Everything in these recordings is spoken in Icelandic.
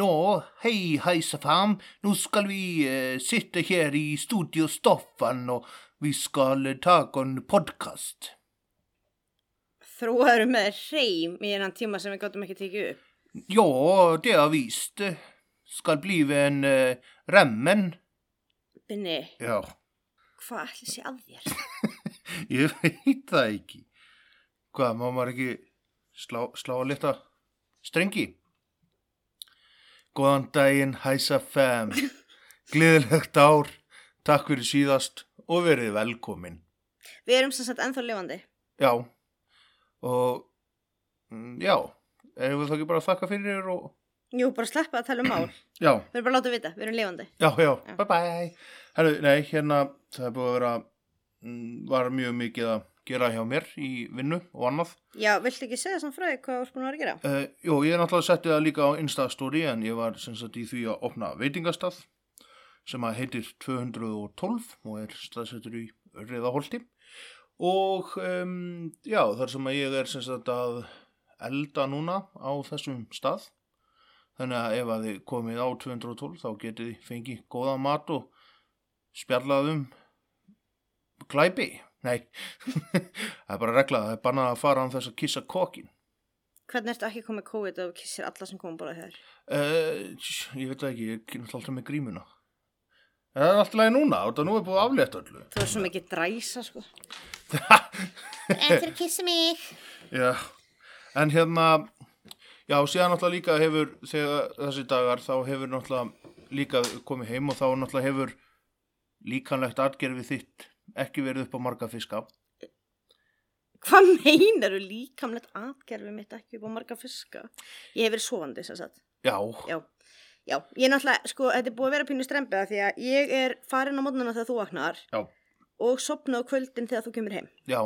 Nå, hej hejsafam. Nu ska vi eh, sitta här i Studio Stoffan och vi ska ta en podcast. Með hreim í enn tíma sem við gáttum ekki tekið upp. Ja, det har visst. Ska bli en eh, remmen. Binni, Ja, hvað ætli sé að þér? ég veit það ekki. Hvað, má maður ekki slá, slá að leta strengi? Góðan daginn, hejsafam. Gleðilegt ár. Takk fyrir síðast og verið velkomin. Við erum sem sagt ennþá lifandi. Já, og mm, já, erum við þá ekki bara að þakka fyrir og Jú, bara sleppa að tala um mál. já, Við erum bara að láta vita, við erum lifandi. já, já, Já. bye bye. Herru, nei, hérna, það er búið að vera, mm, var mjög mikið að gera hjá mér í vinnu og annað. Já, viltu ekki segja frá því hvað erst búin að gera? Uh, jú, ég er náttúrulega settið það líka á Instastory en ég var sem sagt í því að opna veitingastað sem að heitir 212 og er staðsettur í Riðaholti og um, já, þar sem að ég er sem sagt að elda núna á þessum stað þannig að ef að þið komið á 212 þá getið þið fengið góða mat og spjallað um glæpi nei, það er bara regla það er bannað að fara án þess að kissa kokkin Hvernig ertu ekki komið COVID og kissir alla sem komið bara þér? Uh, ég veit ekki, ég kynna alltaf með grímuna. Það er alltaf leið núna, þetta nú er búið aflétt öllu. Þú er svo mikið dræsa, sko. Að kissa mig. Já, en hérna, já, síðan náttúrulega líka hefur, þegar þessi dagar, þá hefur náttúrulega líka komið heim og þá náttúrulega hefur líkanlegt atgerfið þitt ekki verið upp á marga fiska. Hvað meinar þú líkamlegt atgerfi mitt ekki upp á marga fiska? Ég hef verið sofandi, sem sagt. Já, Já, já, ég er náttúrulega, sko, þetta er búið að vera pínu strempiða því að ég er farin á mótnana þegar þú vaknar já, og sopna á kvöldin þegar þú kemur heim. já,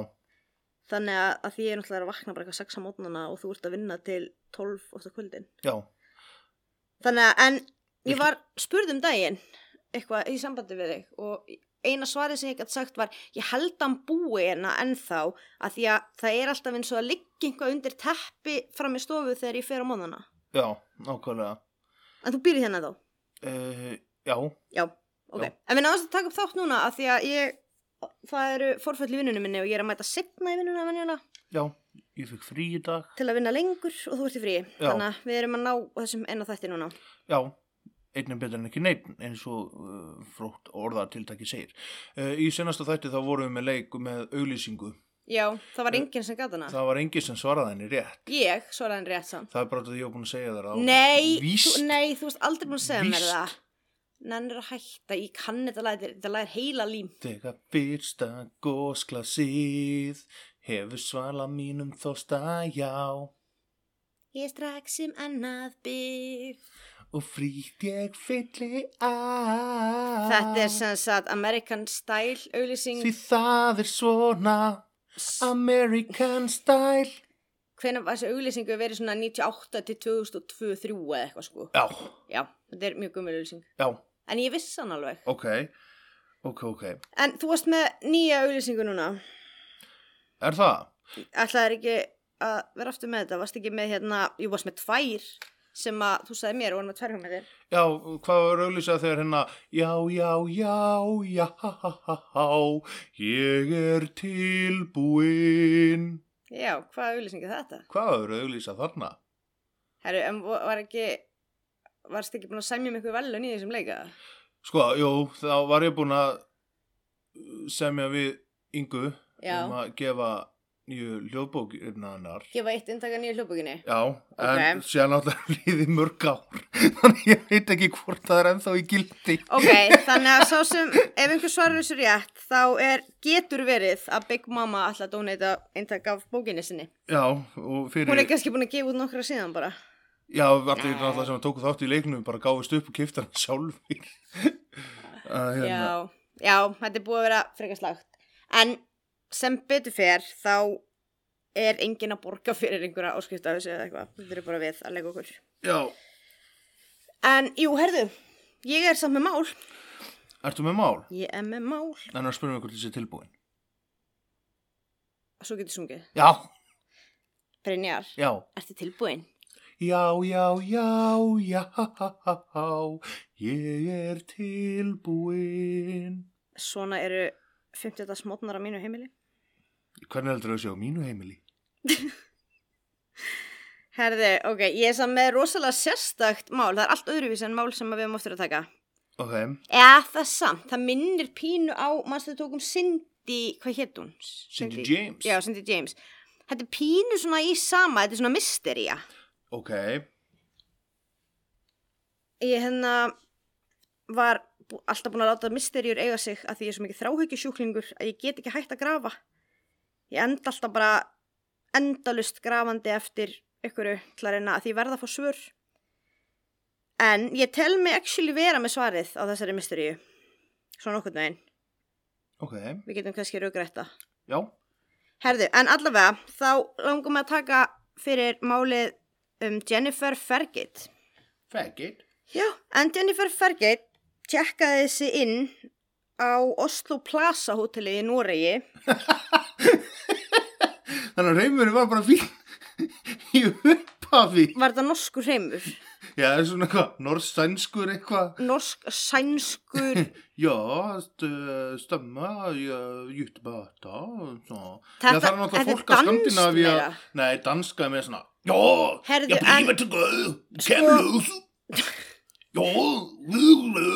Þannig að, að því ég er náttúrulega að vakna bara eitthvað 6 á mótnana og þú ert að vinna til 12 ótt á kvöldin. já, Þannig að, en ég var spurð um daginn eitthvað í sambandi við þig og eina svarið sem ég gæti sagt var ég held að hann búi hérna ennþá að því að það er alltaf eins og að eitthvað undir teppi fram í stofu þegar ég fer á mótnana. já, nákvæmlega. En þú býrð hérna þá? Uh, já, Já, ok. Já. En við náðum að taka upp þátt núna að því að ég, það eru forföll í vinnunum minni og ég er að mæta setna í vinnuna venjulega já, ég fikk frí í dag. til að vinna lengur og þú ert í frí. Já. Þannig að við erum að ná þessum eina þætti núna. Já, einn er betur en ekki neitt eins og uh, frótt orðatiltæki segir. Uh, í senasta þætti þá vorum við með leik með auglýsingu. Já, það var enginn sem gata hana. Það var engin sem svaraði henni rétt. Ég, svaraði hann rétt sann. Það er bara þetta ég var búin að segja þér á. Nei, Víst. þú, nei, þú veist aldrei búin að segja mér Víst. það. Nennir að hætta, ég kann þetta lægir, þetta lægir heila lím. Þegar fyrsta gósklasið hefur svala mínum þósta já Ég er strax um annað bygg. Og frýtt ég fylli að. Þetta er sem sagt American Style auðlýsing. Því það er svona American style. Hvenær var þessi auðlýsingu verið svona 98 til 2002-2003 eða eitthvað sko. Já, Já, þetta er mjög gummul auðlýsing. já, En ég vissi hann alveg. ok, ok, ok. En þú varst með nýja auðlýsingu núna. Er það? Ætlaðir ekki að vera aftur með þetta? Varst ekki með hérna, ég varst með tvær sem að þú sagði mér og hjá með þér. Já, hvað var auðlýsað þegar hérna Já, já, já, já, ég er tilbúinn Já, hvað auðlýsingu er þetta? Hvað var auðlýsað þarna? Herru, en var ekki, varst ekki búin að semja um ykkur velun í þessum leika? Sko, jú, þá var ég búinn að semja við Ingu Já. um að gefa nýju hljóðbókina hennar. Gefa eitt inntaka nýju hljóðbókinni. Já, Ok. en síðan náttúrulega líði mörg ár. Þannig ég veit ekki hvort það er ennþá í gildi. Ok, þannig að sá sem, ef einhver svarar þessu rétt, þá er, getur verið að Big Mama að dóneita inntaka af bókinni sinni. Já, og fyrir... Hún er kannski búin að gefa út nokkra síðan bara. Já, allir náttúrulega sem tóku þátt í leiknum bara gáðist upp og kifta hann sjálfur. hérna. Já, já, þetta er búið að vera frekar slagt. En sem betur fer, þá er enginn að borga fyrir einhverja áskrift af þessu eða eitthvað. Þetta er bara við að leika okkur. Já, En, jú, herðu, ég er samt með mál. ertu með mál? Ég er með mál. En að spyrja mig hvort þessi er tilbúin. Svo getur sungið. Já, Brynjar, já. ertu tilbúin? Já, já, já, já, ég er tilbúin. Svona eru 50. smótnar á mínu heimili. Hvernig heldur það að sé á mínu heimili? Herði, ok, ég er samt með rosalega sérstakt mál. Það er allt öðruvís en mál sem við höfum oftur að taka. Ok, Eða það samt, það minnir pínu á, mannstu þau tókum Cindy, hvað hétt hún? Cindy James. Já, Cindy James. Þetta er pínu svona í sama, þetta er svona mysteria. ok, Ég hérna var alltaf búin að láta mysteriur eiga sig að því ég er svo mikið þráhyggjusjúklingur að ég get ekki hægt að grafa. Ég enda alltaf bara endalust grafandi eftir ykkur til að reyna að því verða að fá svör. En ég tel mig actually vera með svarið á þessari mysteríu. Svona okkur neginn. ok, Við getum kannski raugrætta. já, Herðu, en allavega, þá langum við að taka fyrir málið um Jennifer Fergate. faggot. Já, en Jennifer Fergate tjekkaði sig inn á Oslo Plaza hótelið í Noregi. Þannig að reymurinn var bara fín í upphafi. Var þetta norskur hreimur? Já, það er svona eitthvað, norsk-sænskur eitthvað. Norsk, sænskur, Já, st- stemma, jutbata. Þetta- það er náttúrulega þetta fólk að danskt Skandinavíu. Nei, danska er með svona, já, ég blífa til göð, kemlaus, já, við,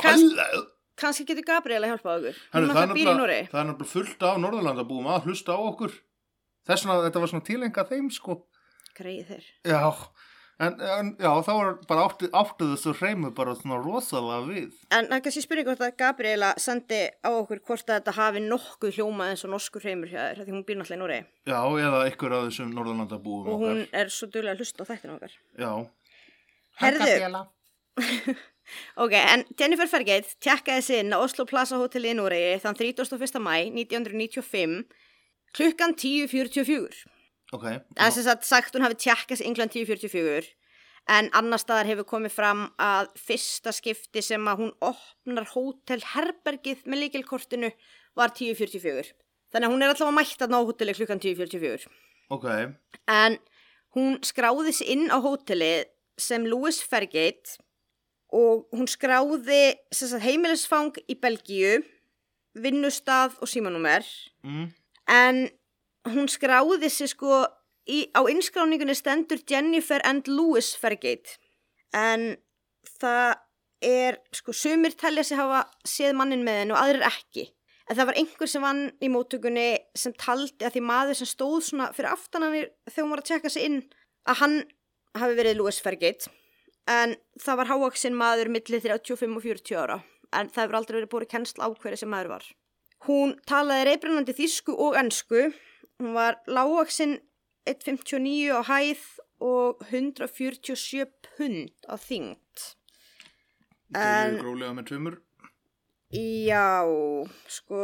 Kanns- við, kannski getur Gabriela hjálpað okkur. Hún það, er náttúrulega býr í Noregi. það er nefnilega fullt af Norðurlandabúum að hlusta á okkur. Þess vegna, þetta var svona tilenga þeim, sko. Greið þeir. Já, en, en já, þá var bara áttu þessu hreimu bara svona rosalega við. En það er kannski spurning hvort að Gabriela sendi á okkur hvort að þetta hafi nokkuð hljómað eins og norskur hreimur hjá þér, því hún býr náttúrulega í Noregi. Já, eða einhver af þessum Norðurlandabúum Og hún okkar. er svo duglega að hlusta á þættina okkar. Já. Herðu. Ok, en Jennifer Fergate tjekkaði sig inn á Oslo Plaza Hotel í Noregi þann 31. mæ 1995 klukkan 10.44. Ok. Það er sem sagt sagt hún hafi tjekkað sig England 10.44 en annar staðar hefur komið fram að fyrsta skipti sem að hún opnar hótel herbergið með líkilkortinu var 10.44. Þannig að hún er allavega mætt að ná hóteli klukkan 10.44. Ok. En hún skráði sig inn á hótelið sem Louis Fergate og hún skráði sagt, heimilisfang í Belgíu, vinnustað og símanúmer Mm. En hún skráði sig sko í, á innskráningunni stendur Jennifer and Louis Fergate en það er sko sumir telja sig hafa séð mannin með henn og aðrir ekki. En það var einhver sem vann í móttökunni sem taldi að því maður sem stóð svona fyrir aftananir þegar hún var að tjekka sig inn að hann hafi verið Louis Fergate en það var hávaksinn maður millir 35 og 40 ára. En það hefur aldrei verið búið kennsla á hverju sem maður var Hún talaði reybrennandi þýsku og ennsku. Hún var lágvaksinn 1,59 á hæð og 147 pund á þyngd. Það er grólega með tvömmur. Já, sko,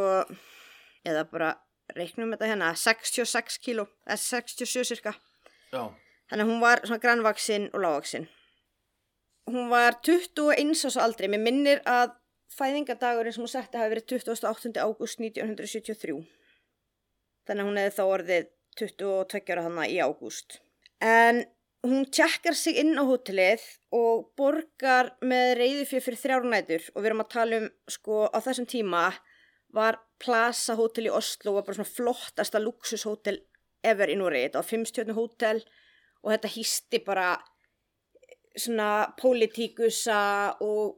eða bara reiknum þetta hérna, 66 kíló, eða 67 cirka. Já. Þannig að hún var svona grannvaksinn og lágvaksinn. Hún var 21 ás aldrei, mér minnir að fæðingadagurinn sem hún setti hafi verið 28. ágúst 1973. Þannig að hún hefði þá orðið 22 ára hana í ágúst. En hún tjekkar sig inn á hótelið og borgar með reyðufjö fyrir þrjár nætur og við erum að tala um, sko, á þessum tíma var Plaza hótel í Oslo var bara svona flottasta luxushótel ever í Núri. Þetta var fimmstjörnu hótel og þetta hýsti bara svona pólitíkusa og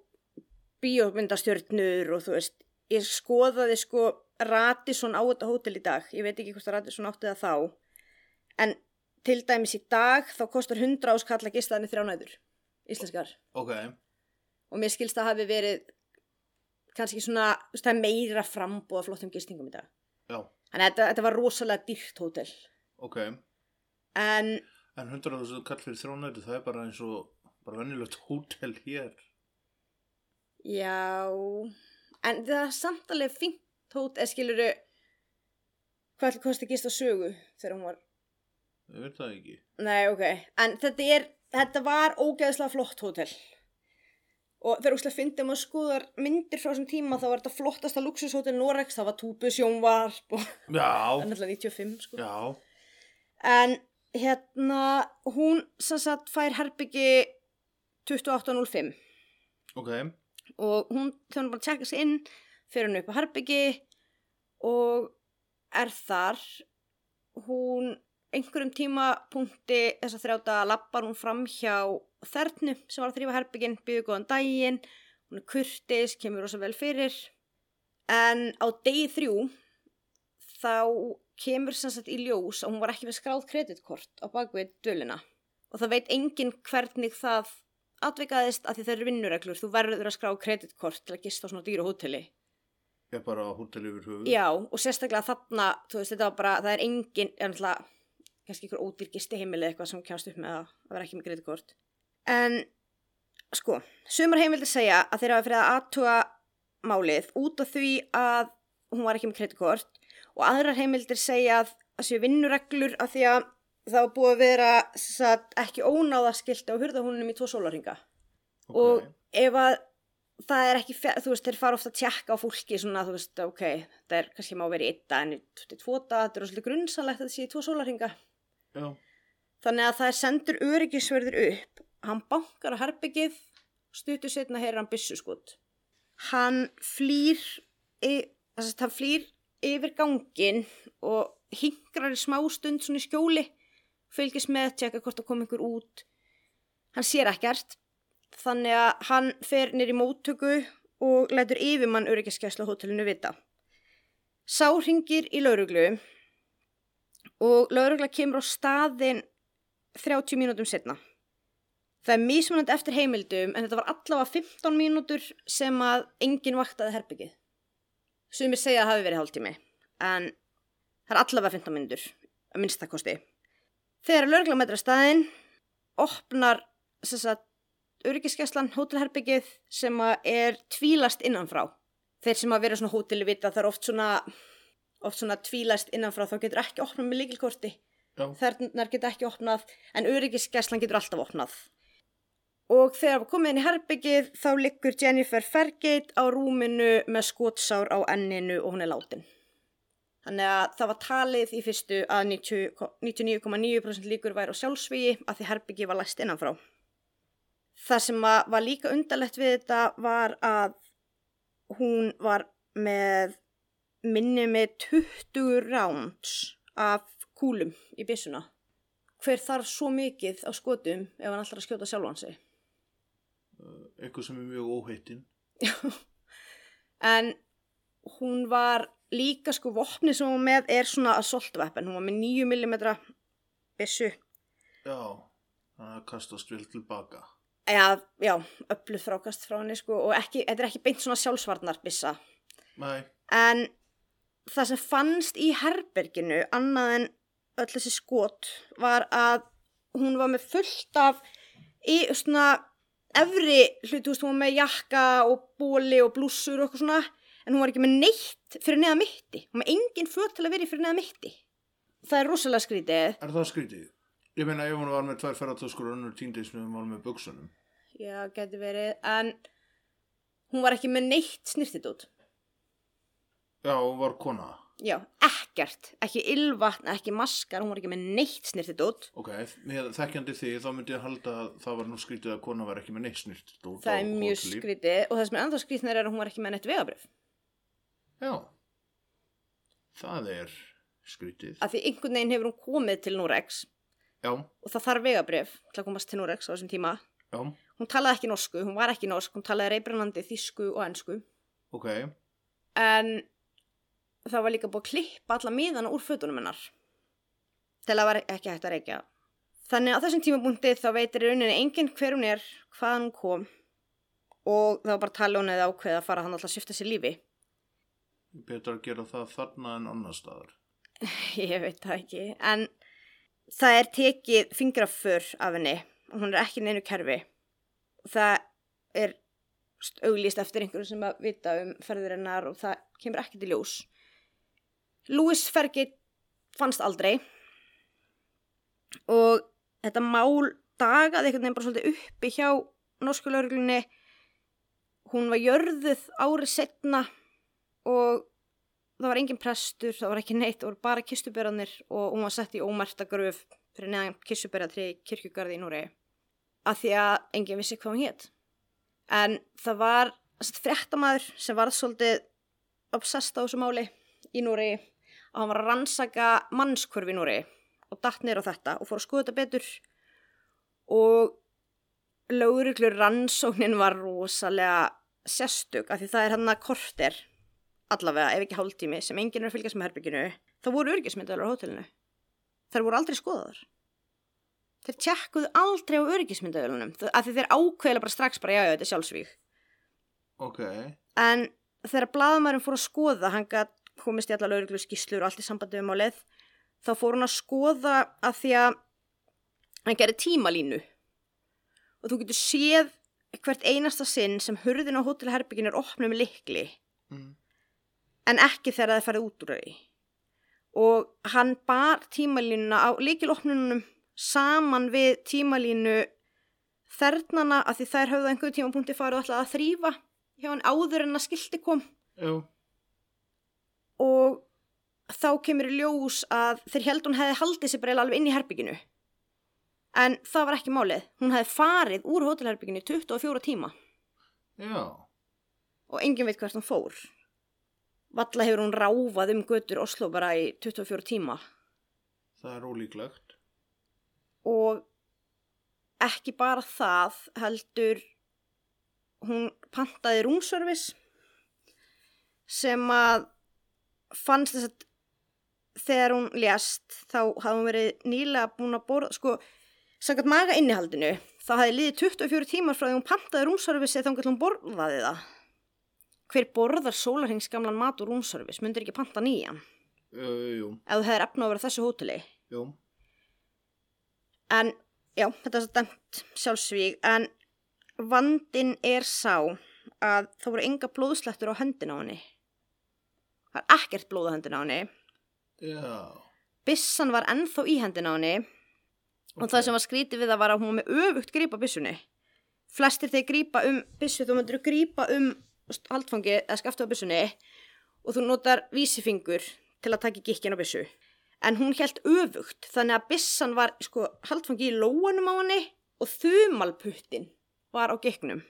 bíómyndastjörnur og þú veist, ég skoðaði sko Radisson á þetta hótel í dag. Ég veit ekki hvort að Radisson átti það þá. En til dæmis í dag þá kostar 100 áskall að gistaðinni þrjá næður. Íslenskar. Ok, Og mér skilst það hafi verið kannski svona, veist, meira frambúða flottum gistingum í dag. já, Þannig að þetta, þetta var rosalega dýrt hótel. ok. En En 100.000 kall fyrir þrónæti, það er bara eins og bara venjulegt hótel hér. Já, en það er samt alveg fínt hótel, eða skiluru, hvað ætli kosti gist á sögu þegar hún var Ég veit það ekki. Nei, ok, en þetta er, þetta var ógeðslega flott hótel. Og þegar úrslega fyndum að skoðar myndir frá þessum tíma þá var þetta flottasta luxushótel Norex, það var túbu sjónvarp og náttúrulega 95 sko. já, En hérna, hún sem sagt fær herbyggi 28.05 ok, og hún, þegar hún bara tjekka sig inn, fyrir hún upp á herbyggi og er þar, hún einhverjum tímapunkti þess að þrjáta lappar hún fram hjá þernu sem var að þrýfa herbygginn, býðu góðan daginn, hún er kurtis, kemur rosa vel fyrir. En á degi þrjú þá kemur sem sagt í ljós að hún var ekki með skráð kreditkort á bakvið dölina. Og það veit enginn hvernig það atvikaðist að því það eru vinnureglur. Þú verður að skrá kreditkort til að gista á svona dýru hóteli. er bara á hótel yfir höfuð. Já, og sérstaklega þarna, þú veist, þetta var bara, það er engin, er náttúrulega, kannski ykkur ódýrgisti heimilið eitthvað sem kjánst upp með að, að vera ekki með greiðkort. En, sko, sumar heimildir segja að þeir hafa fyrir að aðtuga málið út af því að hún var ekki með greiðkort og aðrar heimildir segja að það séu vinnureglur af því að það var búið að vera satt, ekki ónáða skilti á hurðahúnum í tvo sólarringa Ok, og ef að það er ekki, þú veist, þeir fara ofta að tjekka á fólki svona, þú veist, ok, það er kannski má verið eitt en í tvo daga, þetta er rosalega grunnsanlegt að það sé í tvo sólarhinga. já, Þannig að það er sendur öryggisverður upp, hann bankar á herbyggið, stuttu setna heyrir hann byssuskot. Hann flýr, þess að hann flýr yfir gangin og hingrar í smá stund svona í skjóli, fylgist með, tjekka hvort það kom einhver út. Hann sér ekkert, þannig að hann fer nýr í móttöku og lætur yfirmann öryggiskeslu á hótelinu vita. Sá ringir í lauruglu og laurugla kemur á staðin 30 mínútum setna. Það er mismunandi eftir heimildum en þetta var allavega 15 mínútur sem að enginn vaktaði herbyggið. Sumir segja að hafi verið hálftími en það er allavega 15 mínútur að minnstakosti. Þegar laurugla metra staðin opnar öryggiskeslan hótelherbyggið sem er tvílast innanfrá. Þeir sem að vera svona hóteli vita það er oft svona, oft svona tvílast innanfrá þá getur ekki opnað með líkilkorti. já, Þernar geta ekki opnað en öryggiskeslan getur alltaf opnað. Og þegar við komið inn í herbyggið þá liggur Jennifer Fergate á rúminu með skotsár á enninu og hún er látin. Þannig að það var talið í fyrstu að 90 99,9% líkur væri á sjálfsvígi að því herbyggið var læst innanfrá. Það sem var líka undarlegt við þetta var að hún var með minni með 20 rounds af kúlum í byssuna. Hver þarf svo mikið á skotum ef hann alltaf skjóta sjálfan sig? eitthvað sem er mjög óheittin. En hún var líka sko vopni sem hún með er svona assault weapon. Hún var með 9mm byssu. Já, þannig að kastast vel tilbaka. Já, já, ölluð frákast frá henni sko og ekki, þetta er ekki beint svona sjálfsvarnar byssa. Nei, En það sem fannst í herberginu annað en öll þessi skot var að hún var með fullt af í svona efri hlut, þú veist, hún var með jakka og bóli og blússur og eitthvað svona en hún var ekki með neitt fyrir neða mitti. Hún var engin föt til að vera fyrir neða mitti. Það er rosalega skrítið. Er það skrítið? Ég meina ef hún var með tvær ferratöskur og önnur tíndis með hún var með buksunum. já, geti verið, en hún var ekki með neitt snirtið út Já, hún var kona. já, ekkert, ekki ylvatn, ekki maskar. Hún var ekki með neitt snirtið út Ok, með þekkjandi því þá myndi ég halda að það var nú skrítið að kona var ekki með neitt snirt. það er mjög skrítið. Og það sem er ennþá skrítið er að hún var ekki með neitt vegabrif Já, það er skrítið. af því einhvern veginn hefur hún komið til Norex Já, og það þarf vegabrif til að komast til Norex á þessum tíma. Já, hún talaði ekki norsku, hún var ekki norsk hún talaði reybrannandi þísku og ensku. Ok, en það var líka búið að klippa alla miðana úr fötunum hennar til að var ekki hægt að reykja. Þannig að þessum tímabúndi þá veitir í rauninni enginn hver hún er hvaðan hún kom. Og það var bara tala hún eða ákveð að fara hann alltaf að svifta sér lífi Betur að gera það þarna en annar staðar. ég veit það ekki en það er tekið fingraför af henni. Og hún er ekki neinu kerfi. Það er st- auglýst eftir einhverjum sem að vita um ferðir hennar og það kemur ekki til ljós. Louis Fergit fannst aldrei. Og þetta mál dagaði einhvern veginn bara svolítið uppi hjá norsku lauruglunni hún var jörðuð árið setna og það var engin prestur, það var ekki neitt, voru bara kistuberðanir og hún var sett í ómerta gröf fyrir neðan kistuberðatri kirkjugarði í Núri af því að enginn vissi hvað hún hétt. En það var fréttamaður sem var svolítið obsessed á þessu máli í Núri og hann var að rannsaka mannskvörf í Núri og datt niður á þetta og fór að skoða þetta betur og lögreglur rannsóknin var rosalega sérstök af því það er hann að korter allavega ef ekki hálftími sem enginn er að fylgjast með herbygginu þá voru örgismyndaður á hótelinu. Þær voru aldrei skoðaðar. Þeir tjekkuðu aldrei á örgismyndaðurunum af því þeir ákveðla bara strax bara já já þetta er sjálfsvík Ok, en þegar blaðamærin fór að skoða hann komist í alla lauruglu skýslur og allt í sambandi við málið þá fór hann að skoða að því að hann gerir tímalínu. Og þú getur séð hvert einasta sinn sem hurðin á hótelherbyggin er opnum likli mm. En ekki þegar það farið út úr því. Og hann bar tímalínuna á líkilopnunum saman við tímalínu þernana að því þær höfðu á einhverju tímapunkti farið ætlaði að þrýfa hjá hann áður en að skilti kom. Jú, og þá kemur í ljós að þeir held hún hefði haldið sér bara alveg inn í herbygginu en það var ekki málið. Hún hefði farið úr hótelherbygginu í 24 tíma. Já, og enginn veit hvert hún fór Valla hefur hún ráfað um götur Oslo bara í 24 tíma það er ólíklegt. og ekki bara það heldur hún pantaði rúmservice sem að fannst þess að þegar hún lést þá hafði hún verið nýlega búin að borða sko, samkvæmt maga innihaldinu þá hafði liðið 24 tímar frá því hún pantaði rúmservice þá hún borðaði það hver borðar sólarhengs gamlan mat og rúmservice myndir ekki panta nýjan Uh, jú, ef þú hefur efna að vera þessu hóteli jú, En já, þetta er svo dæmt sjálfsvíg en vandin er sá að það voru enga blóðslettur á höndin á henni. Það er ekkert blóð á höndin á henni. já, Bissan var ennþá í hendin á henni og Ok. það sem var skrítið við það var að hún var með öfugt grípa bissunni. Flestir þeir grípa um bissu, þú myndir grípa um haldfangi eða skaftu á bissunni og þú notar vísifingur til að taka gikkin á bissu. En hún held öfugt þannig að bissan var sko haldfangi í lóanum á henni og þumalputtin var á gikknum.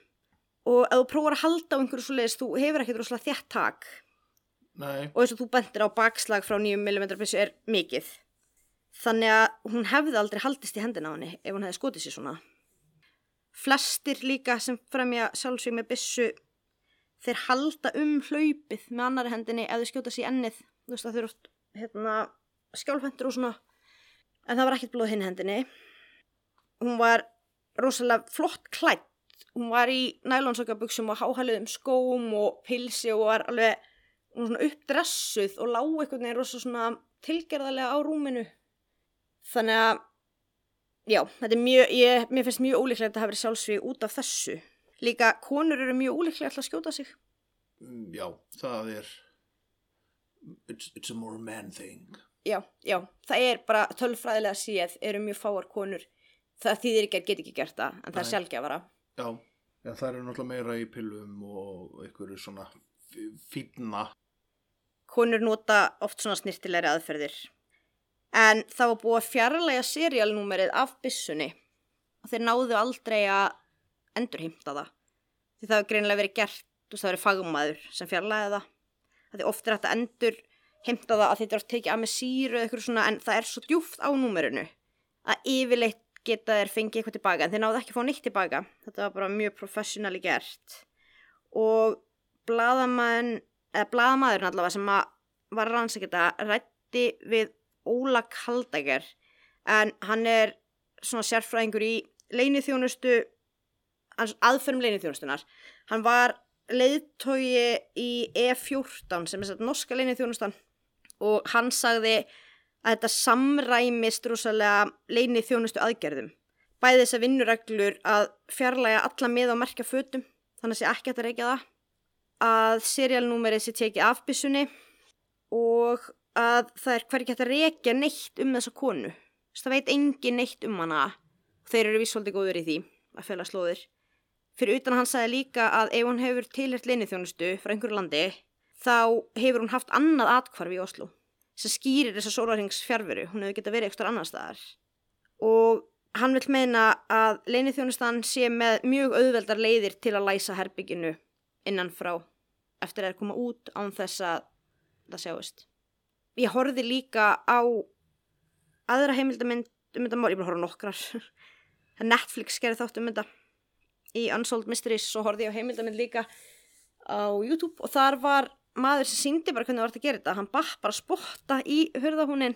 Og ef þú prófar að halda á einhverju svo leiðist, þú hefur ekkert rosalega þétt tak nei, og eins og þú bentir á bakslag frá 9 mm byssu er mikið. Þannig að hún hefði aldrei haldist í hendina á henni ef hún hefði skotið sér svona. Flestir líka sem fremja sjálfsvík með byssu, þeir halda um hlaupið með annari hendinni ef þau skjóta sér í ennið. Þú veist að þau eru oft hérna, skjálfhendur og svona. En það var ekkert blóð hinn hendinni. Hún var rosalega flott klætt. Hún var í nælonsokkabuxum og háhæluðum skóm og pilsi og var alveg hún var svona uppdressuð og lág einhvern veginn rosa svona tilgerðarlega á rúminu þannig að já, þetta er mjög ég, mér finnst mjög ólíklegt að það hafi verið sjálfsvíg út af þessu líka konur eru mjög ólíklega til að skjóta sig Mm, já, það er, it's, it's a more man thing. já, já, það er bara tölfræðilega séð eru mjög fáar konur það þýðir ekki að geta ekki gert það en það er Nei. sjálfgjafara Já, já, það er náttúrulega meira í pillum og einhverju svona fýtna. konur nota oft svona snirtilegri aðferðir en það var búið að fjarlæga serialnúmerið af byssunni og þeir náðu aldrei að endurheimta það. Því það hefur greinilega verið gert þú veist það verið fagmaður sem fjarlæði það. Því oft er hægt að endur heimta það að þetta er oft tekið að með síru eitthvað svona en það er svo djúft á númerinu að yfirleitt geta þeir fengið eitthvað tilbaka en þeir náðu ekki að fá neitt tilbaka. Þetta var bara mjög professionally gert. Og blaðamæðin eða blaðamæðurinn allavega sem var rannsækjata rætti við Óla Kaldæger en hann er svona sérfræðingur í leinithjónustu hans aðferðum leinithjónustunar hann var leiðtogi í E14 sem er þetta norska leinithjónustan og hann sagði að þetta samræmist rosalega leinithjónustu aðgerðum. Bæði þess að vinnureglur að fjarlæga alla með og merkja fötum þannig að sé ekki að reykja það að serialnúmerið sé tekið af byssunni og að það er hverjum hægt að reykja neitt um þessa konu. Þess, það veit engin neitt um hana. Þeir eru vissvöldi góður í því að fjöla slóðir fyrir utan hann sagði líka að ef hún hefur tilhert leinithjónustu frá einhverju landi þá hefur hún haft annað atkvarf í Oslo sem skýrir þessa sólarhengs fjárveru hún hefur getað verið eitthvað annar staðar. Og hann vil meina að leinithjónustan sé með mjög auðveldar leiðir til að læsa herbygginu innan frá eftir að það er koma út án þess að það sjáist. Ég horfði líka á aðra heimildamind um þetta mál, ég að horfa nokkrar. Netflix gerði þátt um þetta í Unsolved Mysteries og horfði ég á heimildamind líka á YouTube og þar var maður sem síndi bara hvernig það var að gera þetta hann bapp bara spotta í hurðahúnin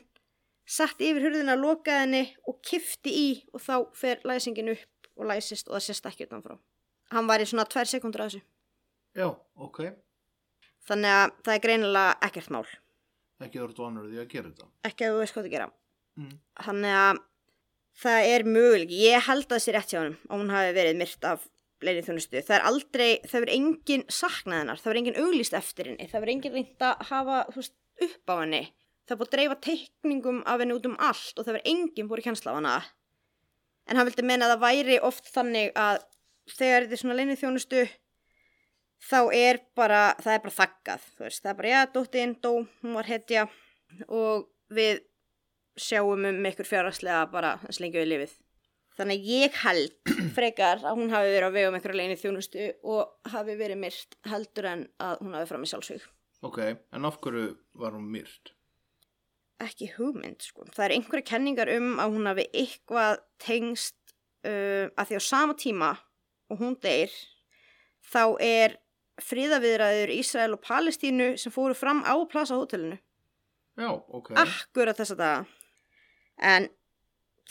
sett yfir hurðina, lokaði henni og kifti í og þá fer læsingin upp og læsist og það sést ekki utanfrá hann var í svona tvær sekundur að þessu Já, ok. þannig að það er greinilega ekkert mál Ekki þú ert vanur því að gera þetta. ekki að þú veist hvað það gera Mm. þannig að það er möguleik ég held að það sé rétt hjá hann og hún hafi verið myrt af leinið þjónustu. Það er aldrei, það verður engin saknað hennar það verður engin auglýst eftir henni það verður engin reynd að hafa veist, upp á henni. Það er búið að dreifa teikningum af henni út um allt og það verður engin búið kjensla á hana. En hann vildi meina að það væri oft þannig að þegar þetta er svona leinið þjónustu þá er bara, það er bara þakkað veist, það er bara, já, dóttin dó, hún var hetja. Og við sjáum um ykkur fjárhagslega bara lengi við lifið. Þannig að ég held frekar að hún hafi verið á vegum ykkur leginni þjónustu og hafi verið myrt heldur en að hún hafi fram í sjálfsvík. Ok, en af hverju var hún myrt? Ekki hugmynd, sko. Það er einhverja kenningar um að hún hafi eitthvað tengst uh, að því á sama tíma og hún deyr þá er friðaviðræður Ísrael og Palestínu sem fóru fram á Plaza hótelinu. Já, ok. akkurat þessa daga en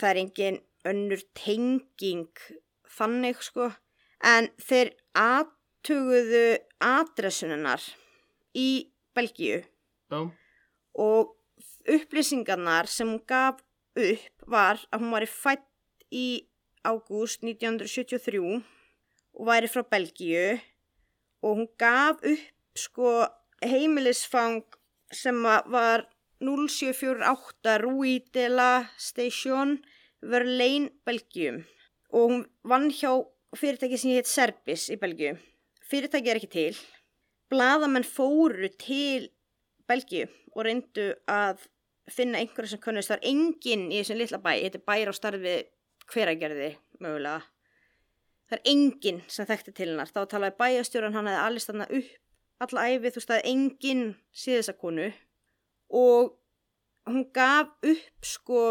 það er engin önnur tenging þannig sko. En þeir aðtuguðu adressuninnar í Belgíu. Já, og upplýsingarnar sem hún gaf upp var að hún var fætt í ágúst 1973 og væri frá Belgíu. Og hún gaf upp sko heimilisfang sem var 0748 Rui de la Station Verlaine, Belgium og hún vann hjá fyrirtæki sem heit Serbis í Belgiu. Fyrirtæki er ekki til. Blaðamenn fóru til Belgiu og reyndu að finna einhverja sem kunnist. Það er enginn í þessum litla bæ, þetta er bæri á starfi hveragerði mögulega. Það er enginn sem þekkti til hennar. Þá talaði bæjastjóran hann hefði allir stanna upp alla æfið, þú veist að enginn sé þessa konu og hún gaf upp sko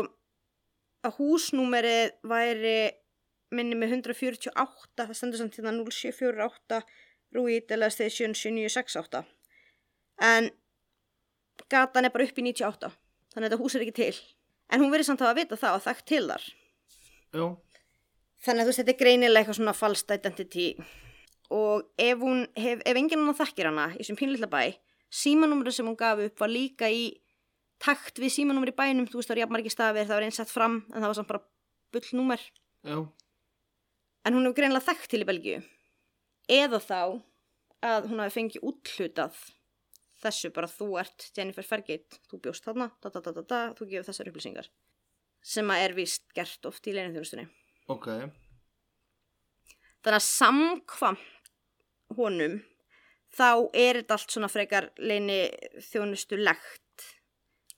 að húsnúmerið væri minni með 148 það stendur samt hérna 0748 Rúi Dela Station 7968 en gatan er bara upp í 98 þannig að þetta hús er ekki til. En hún verið samt að vita það og þekkt til þar. Já, þannig að þú veist þetta er greinilega eitthvað svona false identity. Og ef hún hef, ef enginn annar þekkir hana í þessum pínlilla bæ símanúmerið sem hún gaf upp var líka í takt við símanúmer í bænum. Þú veist það var jafn margir stafir, það var eins sett fram en það var samt bara bullnúmer já, en hún hefur greinilega þekkt til í Belgíu. Eða þá að hún hafi fengið úthlutað. Þessu bara þú ert Jennifer Fergate þú bjóst þarna, da, da, da, da, da, þú gefur þessar upplýsingar. Sem að er vist gert oft í leinithjónustunni ok, þannig að samkvamt honum þá er þetta allt svona frekar leini þjónustulegt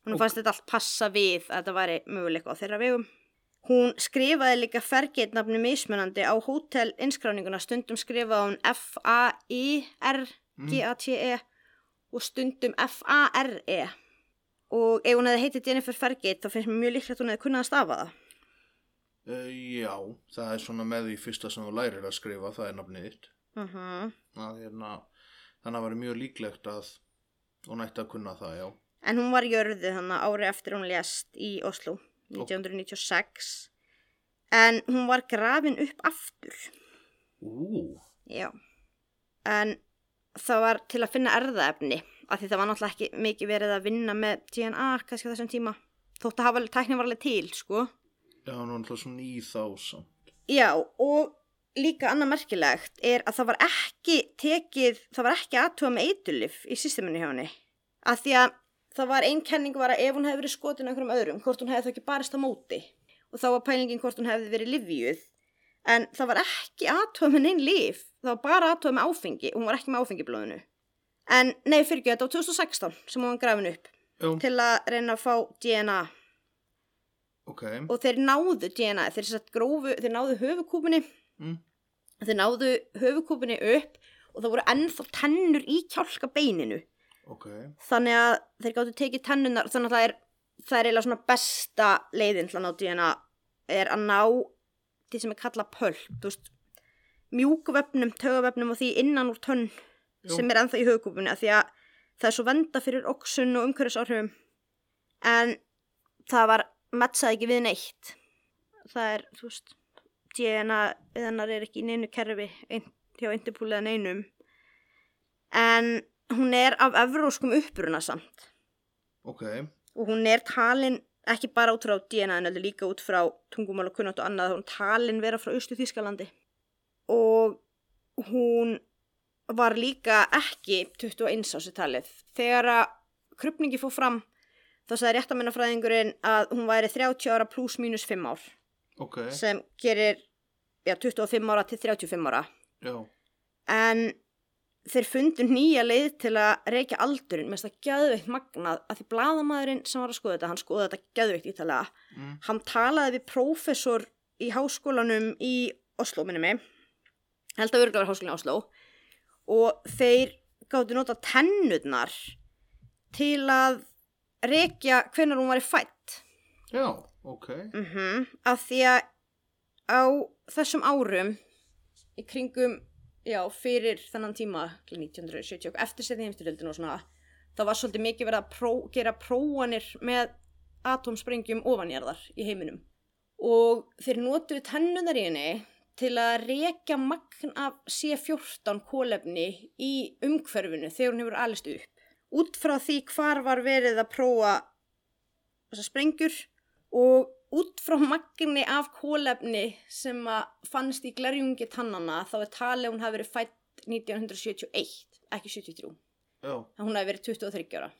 hún Ok. fannst þetta allt passa við að þetta væri möguleika á þeirra vegum hún skrifaði líka fergeit nafni mismunandi á hótel innskráninguna stundum skrifaði hún F-A-I-R-G-A-T-E og stundum F-A-R-E og ef hún hefði heitið Jennifer Fergate þá finnst mér mjög líklegt að hún hefði kunnað að stafa það uh, já, það er svona með því fyrsta sem þú lærir að skrifa, það er nafnið þitt. uh -huh. Að, hérna, þannig að það var mjög líklegt að hún ætti að kunna það, já. en hún var jörðu þannig ári eftir hún lést í Oslo 1996 en hún var grafin upp aftur. Ú, já. En það var til að finna erðaefni af því það var náttúrulega ekki mikið verið að vinna með DNA kannski þessum tíma. Þótt að hafa tæknin var alveg til sko. Já, hann var alltaf svona í þá samt. Já, og líka annað merkilegt er að það var ekki tekið, það var ekki aðtúa með eitulif í systeminu hjá henni. Að því að það var einn kenning var að ef hún hefði verið skotin á einhverjum öðrum, hvort hún hefði þá ekki barist á móti. Og þá var pælingin hvort hún hefði verið livjuð. En það var ekki aðtúa með neinn lif, það var bara aðtúa með áfengi og hún var ekki með áfengi í blóðinu. En nei, fyrir ekki, þetta var 2016 sem hún grafin upp Já, til að reyna að fá DNA ok. og þeir náðu DNA, þeir, grófu, þeir náðu höfukúpunni Mm. þeir náðu höfukúpunni upp og það voru ennþá tennur í kjálka beininu Ok, þannig að þeir gáttu tekið tennunar þannig að það er, það er eiginlega svona besta leiðin til að ná DNA er að ná því sem er kallað veist, mjúkuvefnum, tögavefnum og því innan úr tönn Jú. sem er ennþá í höfukúpunni af því að það er svo venda fyrir oxun og umhverfisáhrifum en það var metsaði ekki við neitt það er, þú veist DNA eðanar er ekki í neinu kerfi ein, hjá Interpol eða neinum. En hún er af evróskum uppruna samt. Ok, og hún er talin ekki bara út frá DNA en heldur líka út frá tungumál og kunnat og annað hún er talin vera frá Östu Þískalandi og hún var líka ekki 21 á sér talið. Þegar að krupningi fór fram þá sagði réttamennafræðingurinn að hún væri 30 ára pluss mínus 5 ár ok, sem gerir já, 25 ára til 35 ára. Já, en þeir fundu nýja leið til að reykja aldurinn. Með þess að gæðveikt magnað að því bladamæðurinn sem var að skoða þetta, hann skoða þetta gæðveikt ítalega, Mm. hann talaði við prófessor í háskólanum í Oslo, minni mig. Held að örglega háskólan í Oslo og þeir gáttu nota tennurnar til að reykja hvenar hún var í fætt já, ok, mm af því að á þessum árum í kringum, já, fyrir þennan tíma, til 1970 og eftir setni heimstyrjöldin og svona það var svolítið mikið verið að pró, gera prófanir með atomsprengjum ofanjarðar í heiminum. Og þeir notuðu tennunar í henni til að rekja magn af C14 kólefni í umhverfinu þegar hún hefur alist upp. Út frá því hvar var verið að prófa þessar sprengjur og út frá magni af kólefni sem að fannst í glerjungi tannana þá er talið að hún hafi verið fætt 1971, ekki 73. já. Að hún hafi verið 23 ára.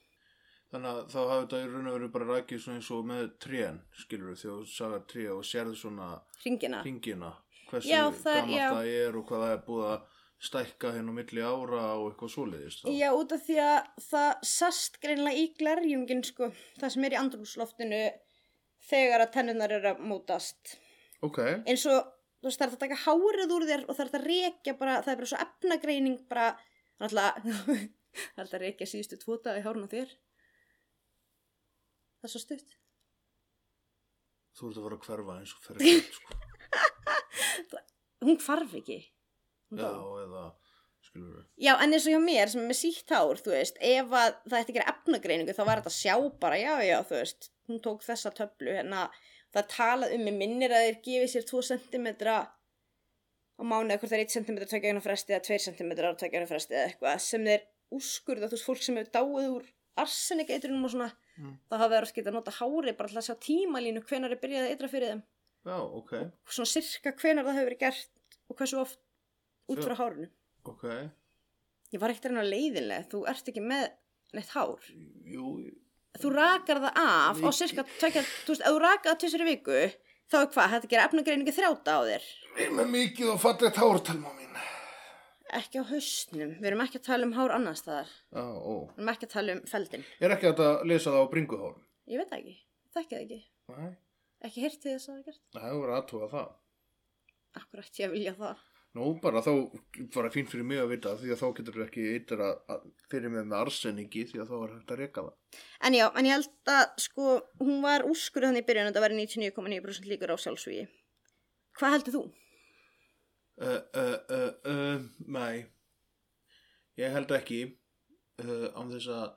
Þannig að þá hafi þetta í raun og veru bara rækið svona eins og með trén, skilur við, þegar þú sagar tré og sérðu svona Ringina. hringina, hversu Já, það gammalt já. það er og hvað það er búið að stækka henn á milli ára og eitthvað svoleiðist. þá. Já, út af því að það sast greinlega í glerjungin, sko, það sem er í andrúsloftinu þegar að tennunar eru að mótast. Ok, Eins og, þú veist, það er að taka hárið úr þér og það er að rekja bara, það er bara svo efnagreining bara, náttúrulega, það er að rekja síðustu tvota í hárun á þér. Það er svo stutt. þú ert að fara að hverfa eins og gæt, sko. Hún hvarf ekki. Hún Já, eða, skilur við. Já, en eins og hjá mér sem er með sítt hár, þú veist, ef að það ætti að gera efnagreiningu þá var þetta sjá bara, já, já, þú veist, hún tók þessa töflu, hérna, það talað um mig minnir að þeir gefið sér 2 cm á mánu eða hvort það er 1 cm tökja einu fresti eða 2 cm tökja einu fresti eða eitthvað sem þeir úrskurða, þú veist, fólk sem hefur dáið úr arsenik eitrunum og svona, Mm. þá hafa að geta að nota hárið bara til að sjá tímalínu hvenar er byrjað að eitra fyrir þeim, Já, ok, svona sirka hvenar það hefur verið gert og hversu oft út frá hárinu. Ok, Ég var ekkert að reyna leiðinlega, þú ert ekki með neitt hár. jú, Þú rakar það af á cirka, tvekja, þú veist, ef þú rakar það tvisar í viku, þá er hvað, hætti að gera efnagreiningu þrjáta á þér. við erum með mikið og fallegt hártalma mín. Ekki á haustnum, við erum ekki að tala um hár annars staðar. Já, ó, Við erum ekki að tala um feldin. ég er ekki að lesa það á bringuhárum. Ég veit ekki, þekki það ekki. Nei, Ekki því þess að það er gert. það hefur verið aðtúa það. Akkur ætti ég vilja það. Nú bara þá var það fínt fyrir mig að vita því að þá getur ekki eitthvað að, fyrir mig með arseningi því að þá var reka það. En já, en ég held að, sko, hún var úrskurð þannig í byrjun að það væri 99,9% líkur á sjálfsvíi. Hvað heldur þú? Uh, uh, uh, nei, ég held ekki án þess að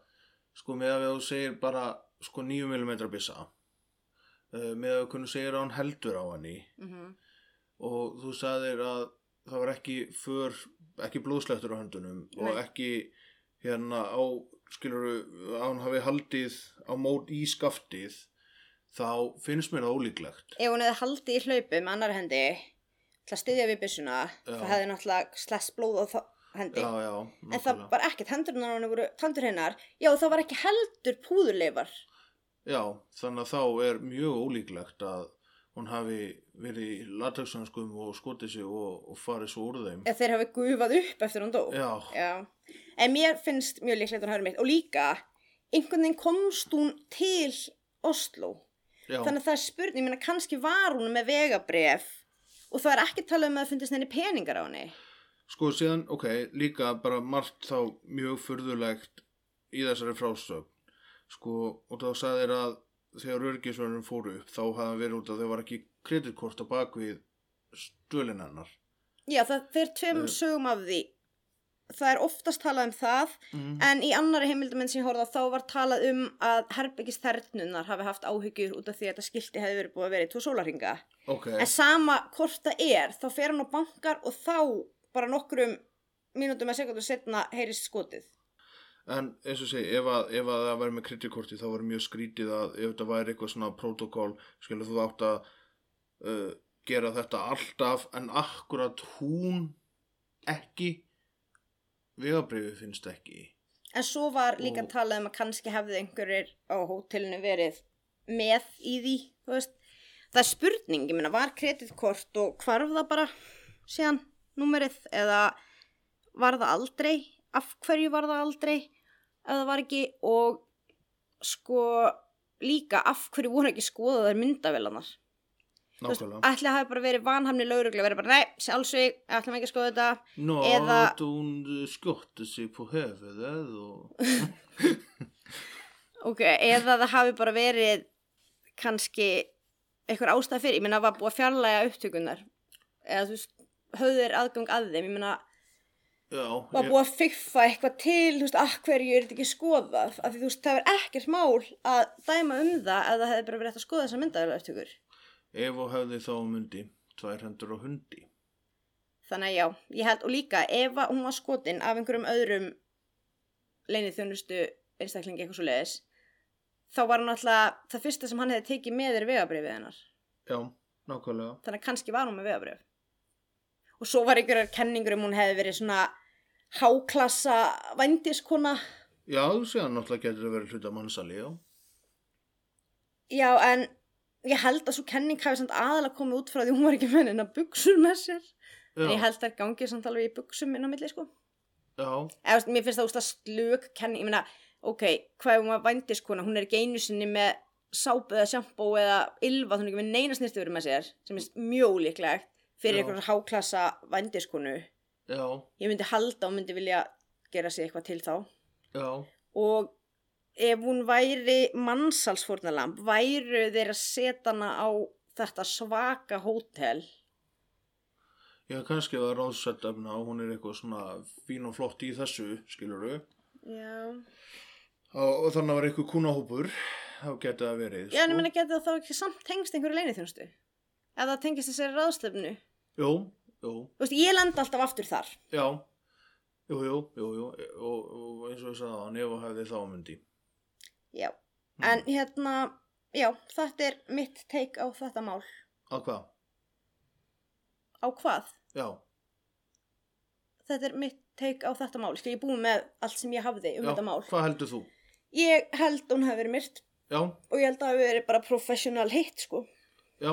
sko með að við þú segir bara sko 9 mm byssa uh, með að við kunum segir að hann heldur á henni mm og þú sagðir að það var ekki för, ekki blóðslettur á höndunum og Nei. ekki hérna á, skilur að hann hafi haldið á mót í skaftið þá finnst mér það ólíklegt. Ef hún hefði haldið í hlaupu með annar hendi til að styðja við byssuna það hefði náttúrulega sless blóð á hendi. Já, já, en það var ekkert hendurnar á henni voru tandur hennar. Já það var ekki heldur púðurleifar. Já, þannig að þá er mjög ólíklegt að hún hafi verið í latexhanskum og skotið sig og, og farið svo úr þeim. Ef þeir hafi gufað upp eftir hún dó. Já, Já. en mér finnst mjög líklegt að hún hafi mitt og líka einhvern veginn komst hún til Oslo já, þannig að það er spurning, ég meina kannski var hún með vegabref og það er ekki talað um að það fundist henni peningar á henni. Sko síðan, ok, líka bara margt þá mjög furðulegt í þessari frásögn. Sko, og þá sagði þér að þegar örgisverðin fóru upp þá hafði verið út að þau var ekki kreditkort á bakvið stölin hennar. Já það fer tveim Eh. sögum af því. Það er oftast talað um það mm. en í annari heimildamenn sem ég horfði á þá var talað um að herbyggisternunnar hafi haft áhyggjur út af því að þetta skilti hefði verið búið að vera í tvo sólarhinga ok, en sama hvort það er þá fer hann á bankar og þá bara nokkrum mínútum að sekundu setna heyrist skotið en eins og segi ef að, ef að það væri með kreditkorti þá var mjög skrítið að ef þetta væri eitthvað svona protokól skilur þú átt að uh, gera þetta alltaf en akkurat hún ekki vegabrifi finnst ekki. En svo var líka Og- talað um að kannski hefði einhverjir á hótelinu verið með í því. Það er spurning, ég meina, var kreditkort og hvarf það bara síðan númerið eða var það aldrei, af hverju var það aldrei, ef það var ekki og sko líka af hverju voru ekki skoðaðar myndavélanar. Þú veist, ætli að hafi bara verið vanhamni lauruglega, verið bara, nei, sjálfsvík, ætlum ekki að skoða þetta. Nå, Eða- hún skjótti sig på höfuðið og... Ok, eða það hafi bara verið kannski einhver ástæð fyrir, ég meina var búið að fjarlæga upptökunar eða þú veist, höfður aðgang að þeim, ég meina Já, var búið að fiffa eitthvað til, þú veist, að hverju er þetta ekki skoðað, af því þú veist, það er ekkert mál að dæma um það að það hefði bara verið hægt að skoða þessar myndaðulega upptökur. ef og hefði þá myndi tvær hendur á hundi. Þannig já, ég held, og líka ef hún var skotin af einhverjum öðrum leinið þjónustu einstaklingi eitthvað svo leiðis, þá var hann alltaf, það fyrsta sem hann hefði tekið með er vegabrifið hennar. Já, nákvæmlega. þannig kannski var hún með vegabrjöf og svo var einhverjar kenningur um hún hefði verið svona háklassa vændiskona Já, síðan náttúrulega getur það verið hluta mannsali, já. já en ég held að svo kenning hafi samt aðalega komið út frá því hún var ekki með henni að buksur með sér. En ég Já, held að gangið samt alveg í buksum inn á milli sko. Já, eða þú mér finnst það úst að slök kenning ég meina, ok, hvað ef hún var vændiskona hún er ekki einu sinni með sápu eða sjampó eða ylva, hún er ekki með neina snirtifur með sér, sem er mjög líklegt fyrir einhverjum háklassa vændiskonu já, ég myndi halda og myndi vilja gera sig eitthvað til þá. Já. og ef hún væri mannsalsfórnalamb væru þeir að setja hana á þetta svaka hótel? Já, kannski var ráðsett efna og hún er eitthvað svona fín og flott í þessu, skilur við. já, Og, og þannig var eitthvað kúnahópur, þá geti það verið, já en ég meina geti það þá ekki samt tengst einhverju leinithjónustu ef það tengist þessari ráðstöfnu Jú, jú, þú veist, ég lenda alltaf aftur þar já. Jú, jú, jú, jú. Og, og eins og ég sagði það, ef og hefði þá myndi. já, Hmm. en hérna já, þetta er mitt teik á þetta mál Að hvað? á hvað? Já, þetta er mitt teik á þetta mál Skil, ég búin með allt sem ég hafði um já. þetta mál Hvað heldur þú? ég held hún hafi verið myrt Já, og ég held að það hafi verið bara professional hit sko já.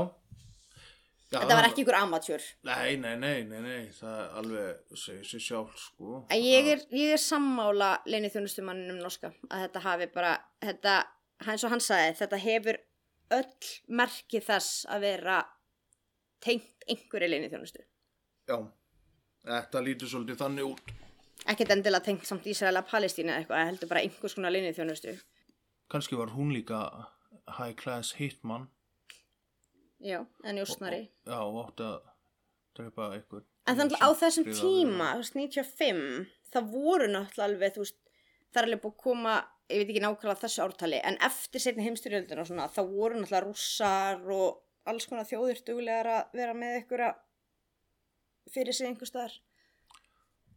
Já Þetta var ekki ykkur amatjör. Nei, nei, nei, nei, nei, það er alveg segir sér sjálf, sko. En ég er, ég er sammála leini þjónustumanninum norska að þetta hafi bara, þetta, eins og hann sagði, þetta hefur öll merki þess að vera tengt einhverju leini þjónustu. Já, þetta lítur svolítið þannig út. Ekkert endilega tengt samt Ísraela Palestínu eða eitthvað, heldur bara einhvers konar leini þjónustu. Kannski var hún líka high class hitman. Já, en njósnari. Já, og átti að drepa eitthvað. En þannig á þessum tíma, þú veist, 95, það voru náttúrulega alveg, þú veist, það er alveg búið að koma ég veit ekki nákvæmlega þessu ártali, en eftir setni heimstyrjöldina og svona, þá voru náttúrulega rússar og alls konar þjóðir duglegar að vera með ykkur að fyrir sig einhver staðar.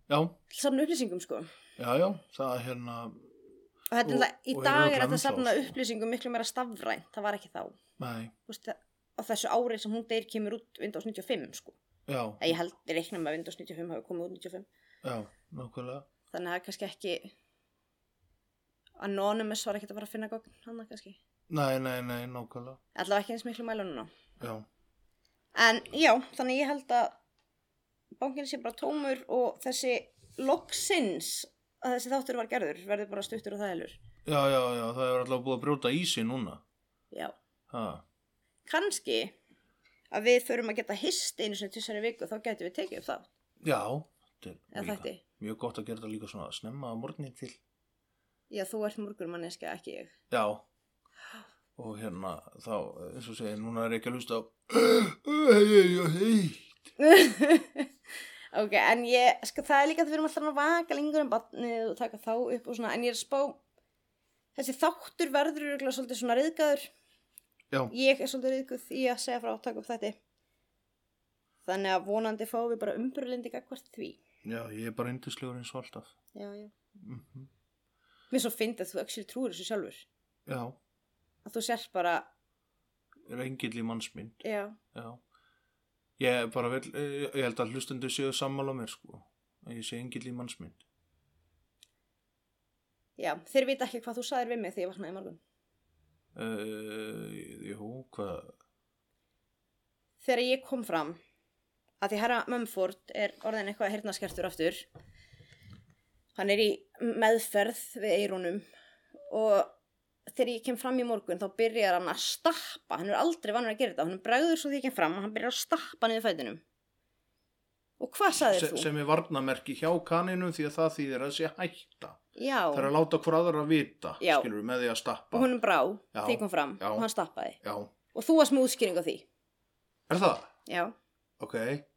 Já, Samna upplýsingum, sko. já, já, það er hérna, Og þetta er náttúrulega, í dag er þetta sko. upplýsingum miklu meira stafrænt, það var ekki þá. nei, Þú veist, á þessu árið sem hún deyr kemur út Windows 95, sko. já, Ég held, ég reikna með að Windows 95 hafi komið út 95. já, nákvæmlega, Þannig að það er kannski ekki, Anonymous var ekkert að fara að finna gogn, hann kannski. nei, nei, nei, nákvæmlega, Allavega ekki eins miklu mæla núna. já, En já, þannig ég held að bankin sé bara tómur og þessi loksins að þessi þáttur var gerður verður bara stuttur og þægilur. já, já, já, það er alltaf búið að brjóta í sig núna, Já. ha, Kanski að við förum að geta hist einu sinni tísari viku þá getum við tekið upp það. já, þetta er mjög gott að gera þetta líka svona snemma að morgni til, Já, þú ert morgunmanniska, ekki ég. já, og hérna, þá, eins og segja, núna er ég ekki að hlusta á, ok, en ég, sko, það er líka að við erum alltaf að vaka lengur um batnið og taka þá upp og svona, en ég er að spá, þessi þáttur verður svolítið svona riðgaður. Já, Ég er svolítið riðguð í að segja frá að taka upp þetta. Þannig að vonandi fáum við bara umbrulindi gagvart því. já, ég er bara yndislegur eins og alltaf, Já, já. mhm, Mér svo fyndi að þú ekki trúir þessu sjálfur. já, Að þú sért bara, engill í mannsmynd, já, já, ég bara vel, ég ég held að hlustendur séu sammála mér, sko, að ég sé engill í mannsmynd, já, þeir vita ekki hvað þú sagðir við mig þegar ég vaknaði morgun. Uh, jú, hvað, Þegar ég kom fram, að því herra Mumford er orðin eitthvað hirtnaskertur aftur, hann er í meðferð við eirunum og þegar ég kem fram í morgun þá byrjar hann að stappa, hann er aldrei vannur að gera þetta, hann bregður svo því ég kem fram hann byrjar að stappa niður fætinum. Og hvað sagðir Se, þú? sem er varnamerki hjá kaninum því að það þýðir að sé hætta. Já, Það er að láta hver aðra að vita, Já. skilur með því að stappa. og honum brá Já, því kom fram já. og hann stappaði. Já, Og þú varst með útskýring á því. er það? Já. Ok,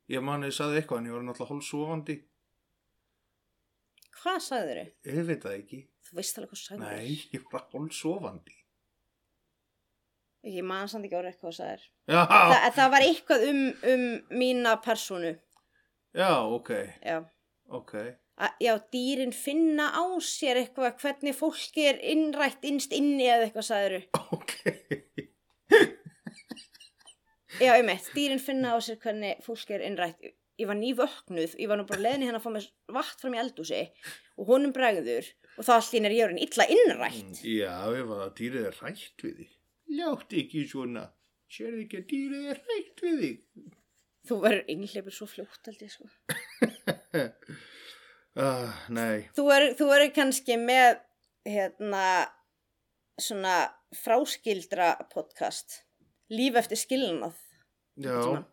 ég man ég saði eitthvað en ég var náttúrulega hálfsofandi. Hvað sagðir þau? Ég veit það ekki. Þú veist alveg hvað sagðir Nei, ég var hálfsofandi. Ég man samt ekki orðið hvað sagðir. Já, Þa, það var eitthvað um, um mína personu. Já, ok, Já. ok. A, já, dýrin finna á sér eitthvað hvernig fólki er innrætt innst inni eða eitthvað sagðir Ok, Já, einmitt, dýrin finna á sér hvernig fólki er innrætt. Ég var nývöknuð, ég var nú bara leiðin hérna að fá mér vatn fram í eldúsi og honum bregður og þá allir er ég orðin illa innrætt. já, ef að dýrið er rætt við þig. Ljátt ekki svona. Sérðu ekki að dýrið er rætt við þig? Þú verður innleipur svo fljótt, held ég sko. Uh, nei, Þú verður kannski með, hérna, svona fráskildra podcast, líf eftir skilnað. já.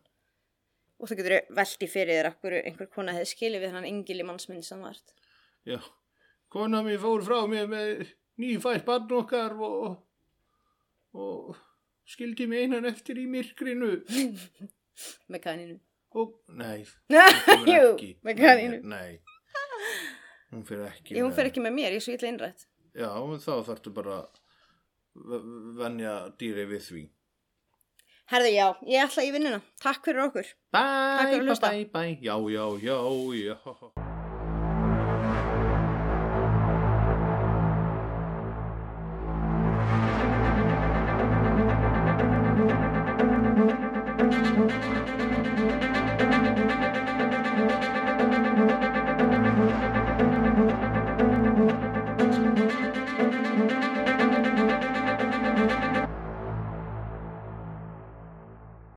Og þú getur velti fyrir þér akkur einhver kona hefði skilið við hann engil í mannsmynd sem vart. já. Kona mér fór frá mér með nýfætt barn okkar og, og skildi mig einan eftir í myrkrinu. Með kaninu. Nei, hún Jú, ekki. með kaninu. Nei, hún fyrir ekki. Ég, hún fer ekki með mér, ég er svo illa innrætt. Já, þá þarftu bara að venja dýri við því. Herðu, já, ég ætla í vinnuna. Takk fyrir okkur. Fyrir bye, hlusta. bye, bye. Já, já, já, já.